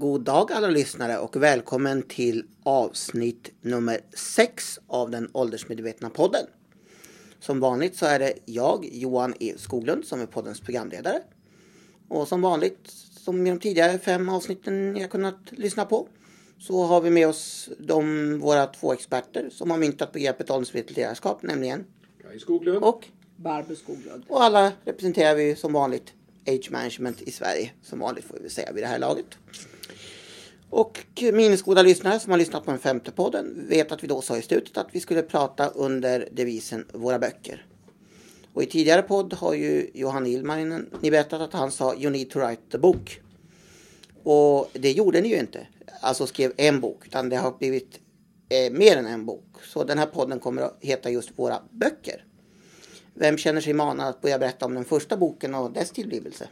God dag alla lyssnare och välkommen till avsnitt nummer 6 av den åldersmedvetna podden. Som vanligt så är det jag, Johan E Skoglund, som är poddens programledare. Och som vanligt, som i de tidigare fem avsnitten ni har kunnat lyssna på, så har vi med oss de, våra två experter som har myntat begreppet åldersmedvetet ledarskap, nämligen Kaj Skoglund. och, Barbro Skoglund. och alla representerar vi som vanligt Age Management i Sverige, som vanligt får vi säga vid det här laget. Och minnesgoda lyssnare som har lyssnat på den femte podden vet att vi då sa i slutet att vi skulle prata under devisen Våra böcker. Och i tidigare podd har ju Johan Ilmarinen ni berättat att han sa You need to write the book. Och det gjorde ni ju inte. Alltså skrev en bok, utan det har blivit eh, mer än en bok. Så den här podden kommer att heta just Våra böcker. Vem känner sig manad att börja berätta om den första boken och dess tillblivelse?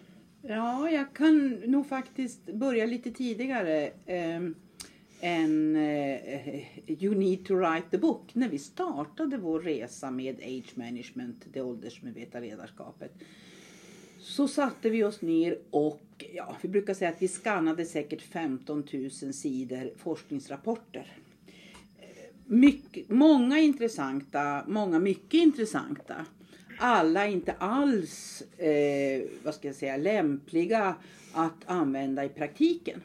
Ja, jag kan nog faktiskt börja lite tidigare eh, än eh, You need to write the book. När vi startade vår resa med Age Management, det åldersmedvetna ledarskapet, så satte vi oss ner och ja, vi brukar säga att vi skannade säkert 15 000 sidor forskningsrapporter. Mycket, många intressanta, många mycket intressanta. Alla inte alls eh, vad ska jag säga, lämpliga att använda i praktiken.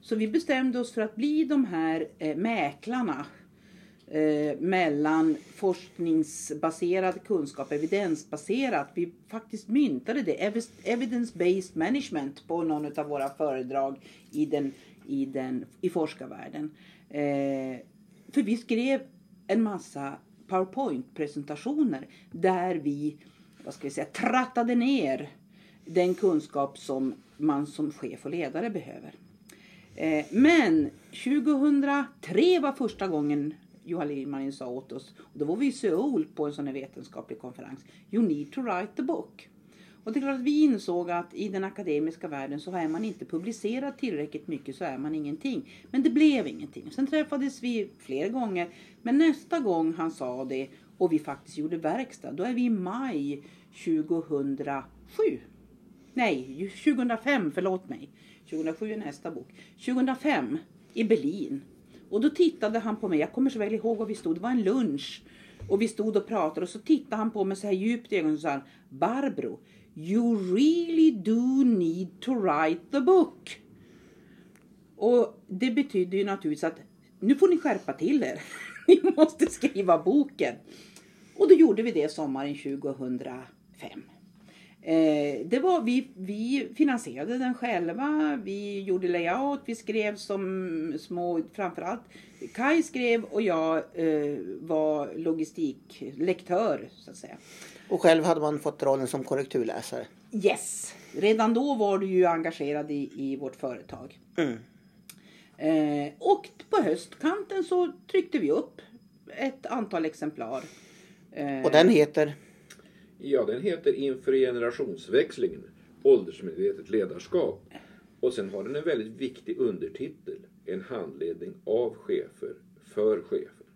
Så vi bestämde oss för att bli de här eh, mäklarna eh, mellan forskningsbaserad kunskap, evidensbaserat. Vi faktiskt myntade det, evidence-based management på någon av våra föredrag i, den, i, den, i forskarvärlden. Eh, för vi skrev en massa PowerPoint-presentationer där vi vad ska vi säga, trattade ner den kunskap som man som chef och ledare behöver. Eh, men 2003 var första gången Johan Lindmanin sa åt oss, och då var vi i Seoul på en sån här vetenskaplig konferens, You need to write the book. Och det är klart att vi insåg att i den akademiska världen så är man inte publicerad tillräckligt mycket så är man ingenting. Men det blev ingenting. Sen träffades vi flera gånger. Men nästa gång han sa det och vi faktiskt gjorde verkstad, då är vi i maj 2007. Nej, 2005, förlåt mig. 2007 är nästa bok. 2005 i Berlin. Och då tittade han på mig, jag kommer så väl ihåg var vi stod, det var en lunch. Och vi stod och pratade och så tittade han på mig så här djupt i ögonen och sa Barbro, you really do need to write the book. Och det betyder ju naturligtvis att nu får ni skärpa till er. Ni måste skriva boken. Och då gjorde vi det sommaren 2005. Eh, det var, vi, vi finansierade den själva, vi gjorde layout, vi skrev som små, framförallt Kai skrev och jag eh, var logistiklektör så att säga. Och själv hade man fått rollen som korrekturläsare. Yes! Redan då var du ju engagerad i, i vårt företag. Mm. Eh, och på höstkanten så tryckte vi upp ett antal exemplar. Eh, Och den heter? Ja, den heter Inför generationsväxlingen. Åldersmedvetet ledarskap. Och sen har den en väldigt viktig undertitel. En handledning av chefer för chefer.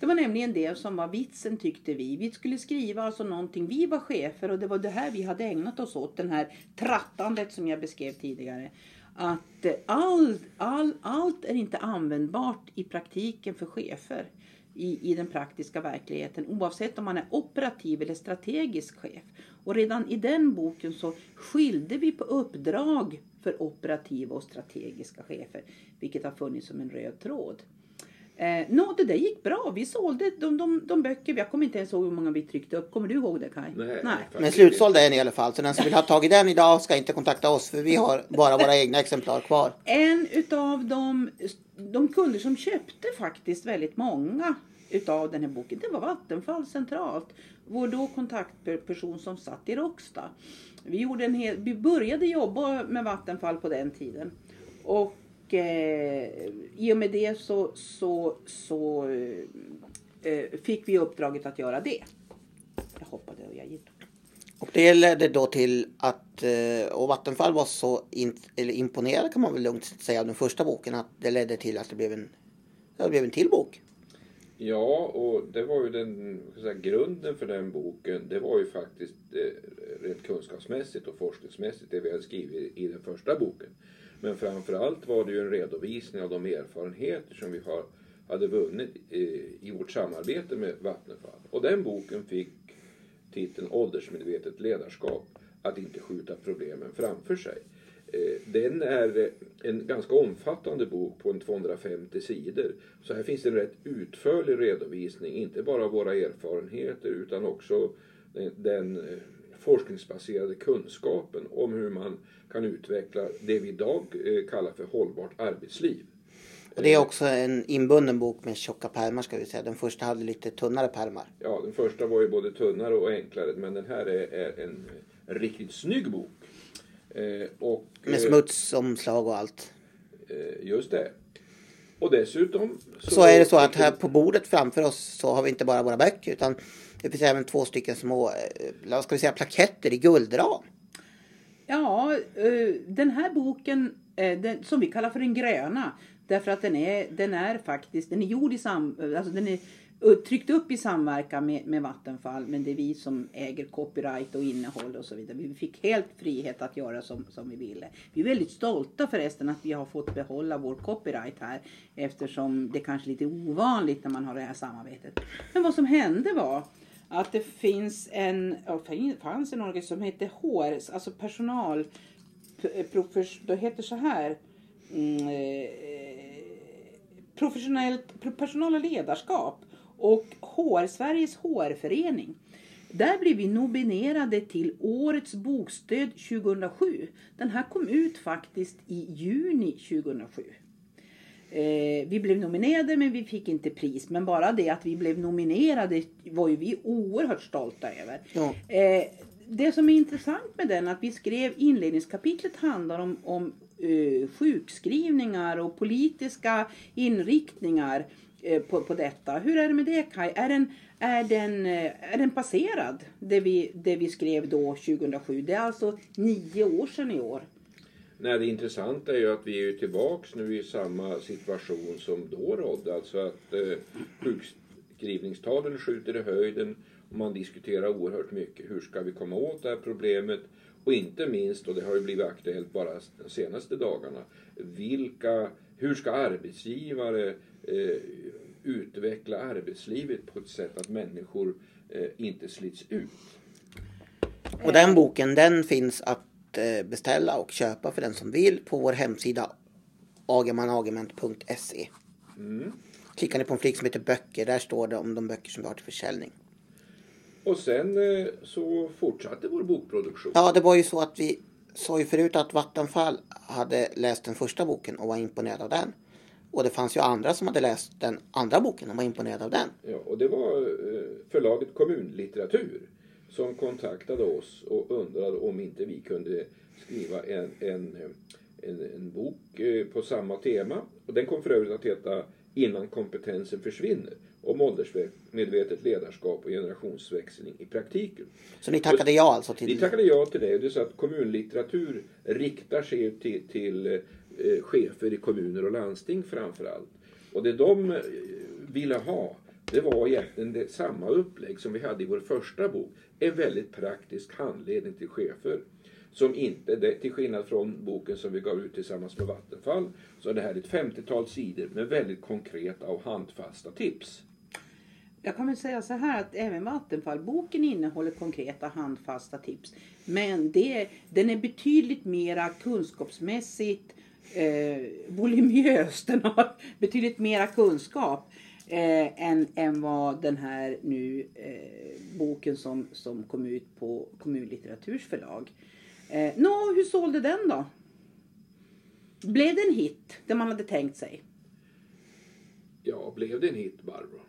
Det var nämligen det som var vitsen tyckte vi. Vi skulle skriva alltså någonting. Vi var chefer och det var det här vi hade ägnat oss åt. Den här trattandet som jag beskrev tidigare. Att eh, all, all, allt är inte användbart i praktiken för chefer. I, I den praktiska verkligheten. Oavsett om man är operativ eller strategisk chef. Och redan i den boken så skilde vi på uppdrag för operativa och strategiska chefer. Vilket har funnits som en röd tråd. Eh, Nå, det där gick bra. Vi sålde de, de, de böcker. Jag kommer inte ens ihåg hur många vi tryckte upp. Kommer du ihåg det Kaj? Nej, Men faktiskt slutsåld är den i alla fall. Så den som vill ha tag i den idag ska inte kontakta oss för vi har bara våra egna exemplar kvar. En utav de, de kunder som köpte faktiskt väldigt många utav den här boken, det var Vattenfall centralt. Vår då kontaktperson som satt i Råcksta. Vi, gjorde en hel, vi började jobba med Vattenfall på den tiden. Och eh, i och med det så, så, så eh, fick vi uppdraget att göra det. Jag hoppade och jag gick. Och det ledde då till att, eh, och Vattenfall var så in, eller imponerad kan man väl lugnt säga av den första boken att det ledde till att det blev en, det blev en till bok. Ja, och det var ju den ska säga, grunden för den boken. Det var ju faktiskt eh, rent kunskapsmässigt och forskningsmässigt det vi hade skrivit i den första boken. Men framförallt var det ju en redovisning av de erfarenheter som vi har, hade vunnit i, i vårt samarbete med Vattenfall. Och den boken fick titeln Åldersmedvetet ledarskap. Att inte skjuta problemen framför sig. Eh, Den är en ganska omfattande bok på en 250 sidor. Så här finns det en rätt utförlig redovisning, inte bara av våra erfarenheter utan också den, eh, forskningsbaserade kunskapen om hur man kan utveckla det vi idag eh, kallar för hållbart arbetsliv. Och det är också en inbunden bok med tjocka pärmar ska vi säga. Den första hade lite tunnare pärmar. Ja, den första var ju både tunnare och enklare men den här är, är en riktigt snygg bok. Eh, och, Med eh, smutsomslag och allt. Eh, Just det. Och dessutom Så är det så att här på bordet framför oss så har vi inte bara våra böcker utan det finns även två stycken små, vad ska vi säga, plaketter i guldram. Ja, den här boken den, som vi kallar för den gröna. Därför att den är, den är faktiskt, den är gjord i sam, alltså den är tryckt upp i samverkan med, med Vattenfall. Men det är vi som äger copyright och innehåll och så vidare. Vi fick helt frihet att göra som, som vi ville. Vi är väldigt stolta förresten att vi har fått behålla vår copyright här. Eftersom det kanske är lite ovanligt när man har det här samarbetet. Men vad som hände var att det finns en, fanns en organisation som heter HR, alltså personal, eh, det heter så här. Mm, eh, professionellt, personal personala ledarskap och HR, Sveriges HR-förening. Där blev vi nominerade till Årets bokstöd 2007. Den här kom ut faktiskt i juni 2007. Eh, vi blev nominerade men vi fick inte pris. Men bara det att vi blev nominerade var ju vi oerhört stolta över. Ja. Eh, det som är intressant med den att vi skrev inledningskapitlet handlar om, om eh, sjukskrivningar och politiska inriktningar Eh, på, på detta. Hur är det med det Kaj? Är den, är den, eh, är den passerad? Det vi, det vi skrev då 2007. Det är alltså nio år sedan i år. Nej, det intressanta är ju att vi är tillbaks nu i samma situation som då rådde. Alltså att eh, sjukskrivningstalen skjuter i höjden och man diskuterar oerhört mycket. Hur ska vi komma åt det här problemet? Och inte minst, och det har ju blivit aktuellt bara de senaste dagarna, vilka, hur ska arbetsgivare eh, utveckla arbetslivet på ett sätt att människor eh, inte slits ut? Och den boken den finns att eh, beställa och köpa för den som vill på vår hemsida agemanagement.se. Klickar ni på en flik som heter böcker, där står det om de böcker som vi har till försäljning. Och sen eh, så fortsatte vår bokproduktion. Ja, det var ju så att vi sa ju förut att Vattenfall hade läst den första boken och var imponerad av den. Och det fanns ju andra som hade läst den andra boken och var imponerade av den. Ja, och det var eh, förlaget Kommunlitteratur som kontaktade oss och undrade om inte vi kunde skriva en, en, en, en bok eh, på samma tema. Och den kom för övrigt att heta Innan kompetensen försvinner. Om åldersmedvetet ledarskap och generationsväxling i praktiken. Så ni tackade ja alltså Vi till... tackade ja till det. Det är så att kommunlitteratur riktar sig till, till eh, Eh, chefer i kommuner och landsting framför allt. Och det de eh, ville ha, det var egentligen det, samma upplägg som vi hade i vår första bok. En väldigt praktisk handledning till chefer. Som inte, det, till skillnad från boken som vi gav ut tillsammans med Vattenfall, så är det här ett 50-tal sidor med väldigt konkreta och handfasta tips. Jag kan väl säga så här att även Vattenfallboken innehåller konkreta handfasta tips. Men det, den är betydligt mera kunskapsmässigt eh, voluminös. Den har betydligt mera kunskap eh, än, än vad den här nu eh, boken som, som kom ut på Kommunlitteraturs förlag. Eh, Nå, hur sålde den då? Blev det en hit, det man hade tänkt sig? Ja, blev det en hit Barbro?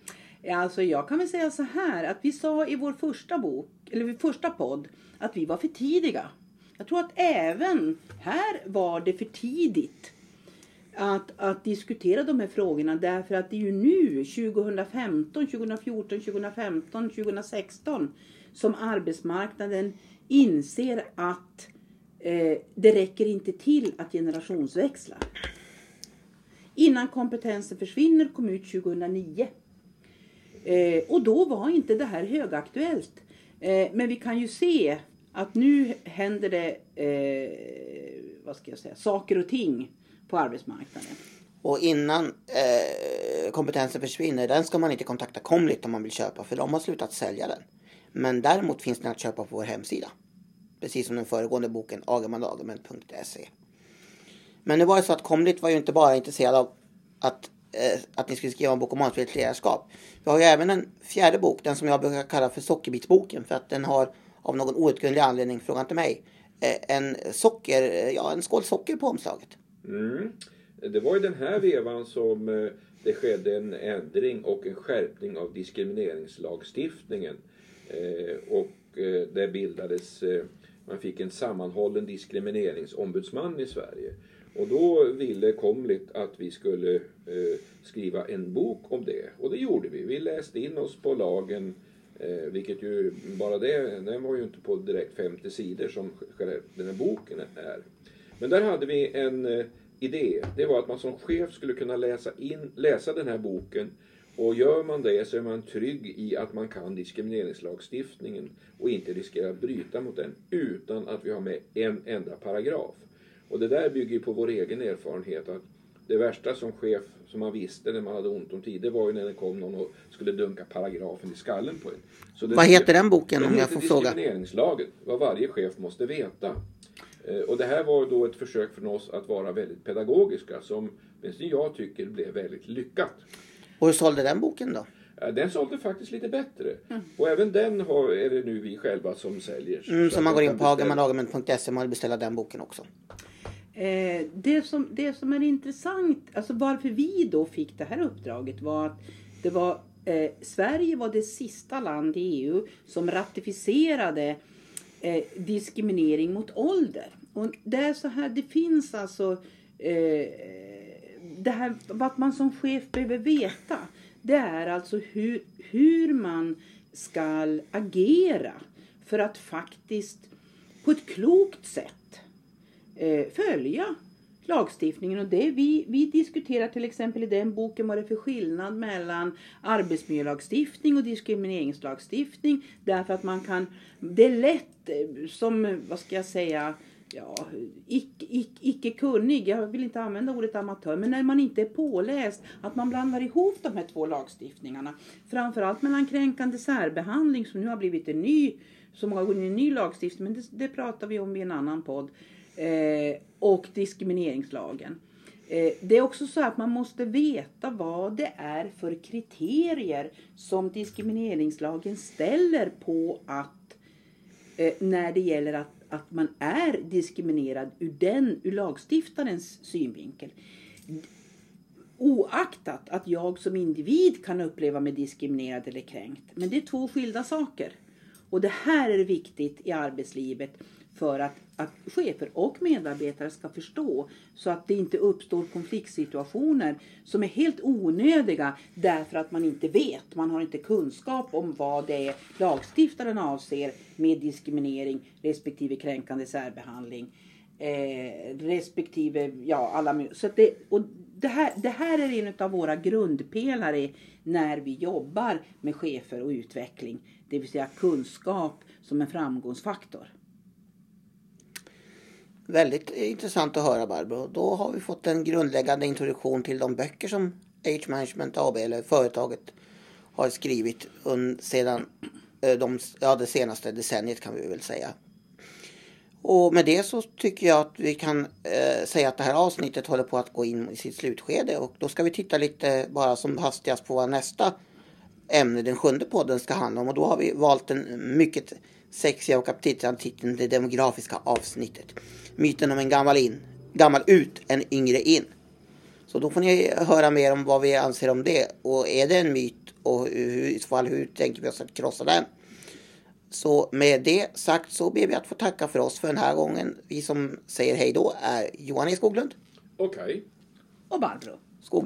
Alltså jag kan väl säga så här att vi sa i vår första bok, eller i första podd, att vi var för tidiga. Jag tror att även här var det för tidigt att, att diskutera de här frågorna därför att det är ju nu 2015, 2014, 2015, 2016 som arbetsmarknaden inser att eh, det räcker inte till att generationsväxla. Innan kompetensen försvinner kom ut 2009. Eh, och då var inte det här högaktuellt. Eh, men vi kan ju se att nu händer det eh, vad ska jag säga, saker och ting på arbetsmarknaden. Och innan eh, kompetensen försvinner, den ska man inte kontakta Comlit om man vill köpa för de har slutat sälja den. Men däremot finns den att köpa på vår hemsida. Precis som den föregående boken agermandagerment.se. Men det var ju så att Comlit var ju inte bara intresserad av att, eh, att ni skulle skriva en bok om ansvarigt ledarskap. Vi har ju även en fjärde bok, den som jag brukar kalla för sockerbitsboken för att den har av någon outgrundlig anledning, fråga inte mig, eh, en socker, eh, ja en skål socker på omslaget. Mm. Det var i den här vevan som eh, det skedde en ändring och en skärpning av diskrimineringslagstiftningen. Och det bildades, man fick en sammanhållen diskrimineringsombudsman i Sverige. Och då ville Komlit att vi skulle skriva en bok om det. Och det gjorde vi. Vi läste in oss på lagen Eh, vilket ju, bara det, den var ju inte på direkt 50 sidor som den här boken är. Men där hade vi en eh, idé. Det var att man som chef skulle kunna läsa, in, läsa den här boken och gör man det så är man trygg i att man kan diskrimineringslagstiftningen och inte riskerar att bryta mot den utan att vi har med en enda paragraf. Och det där bygger på vår egen erfarenhet att det värsta som chef som man visste när man hade ont om tid, det var ju när det kom någon och skulle dunka paragrafen i skallen på en. Så det, vad heter den boken om jag får fråga? Diskrimineringslagen, vad varje chef måste veta. Eh, och det här var då ett försök från oss att vara väldigt pedagogiska som åtminstone jag tycker blev väldigt lyckat. Och hur sålde den boken då? Den sålde faktiskt lite bättre. Mm. Och även den har, är det nu vi själva som säljer. Mm, så man går in på hagamanagarment.se och beställer den boken också. Eh, det, som, det som är intressant, alltså varför vi då fick det här uppdraget var att det var eh, Sverige var det sista land i EU som ratificerade eh, diskriminering mot ålder. Och det är så här, det finns alltså eh, det här, vad man som chef behöver veta. Det är alltså hur, hur man ska agera för att faktiskt på ett klokt sätt eh, följa lagstiftningen. Och det vi, vi diskuterar till exempel i den boken vad det är för skillnad mellan arbetsmiljölagstiftning och diskrimineringslagstiftning. Därför att man kan, det är lätt eh, som, vad ska jag säga, ja, icke, icke, icke kunnig, jag vill inte använda ordet amatör, men när man inte är påläst, att man blandar ihop de här två lagstiftningarna. Framförallt mellan kränkande särbehandling som nu har blivit en ny, som har gått in i en ny lagstiftning, men det, det pratar vi om i en annan podd eh, och diskrimineringslagen. Eh, det är också så att man måste veta vad det är för kriterier som diskrimineringslagen ställer på att eh, när det gäller att, att man är diskriminerad ur, den, ur lagstiftarens synvinkel. Oaktat att jag som individ kan uppleva mig diskriminerad eller kränkt. Men det är två skilda saker. Och det här är viktigt i arbetslivet för att, att chefer och medarbetare ska förstå så att det inte uppstår konfliktsituationer som är helt onödiga därför att man inte vet, man har inte kunskap om vad det är lagstiftaren avser med diskriminering respektive kränkande särbehandling. Eh, respektive, ja alla så det, och det, här, det här är en av våra grundpelare när vi jobbar med chefer och utveckling. Det vill säga kunskap som en framgångsfaktor. Väldigt intressant att höra Barbro. Då har vi fått en grundläggande introduktion till de böcker som Age Management AB eller företaget har skrivit sedan eh, de, ja, det senaste decenniet kan vi väl säga. Och med det så tycker jag att vi kan eh, säga att det här avsnittet håller på att gå in i sitt slutskede och då ska vi titta lite bara som hastigast på vad nästa ämne, den sjunde podden, ska handla om och då har vi valt den mycket sexiga och aptitliga titeln Det demografiska avsnittet myten om en gammal in, gammal ut, en yngre in. Så då får ni höra mer om vad vi anser om det. Och är det en myt och hur, i så fall hur tänker vi oss att krossa den? Så med det sagt så ber vi att få tacka för oss för den här gången. Vi som säger hej då är Johan E Skoglund. Okej. Okay. Och Barbro. Skoglund.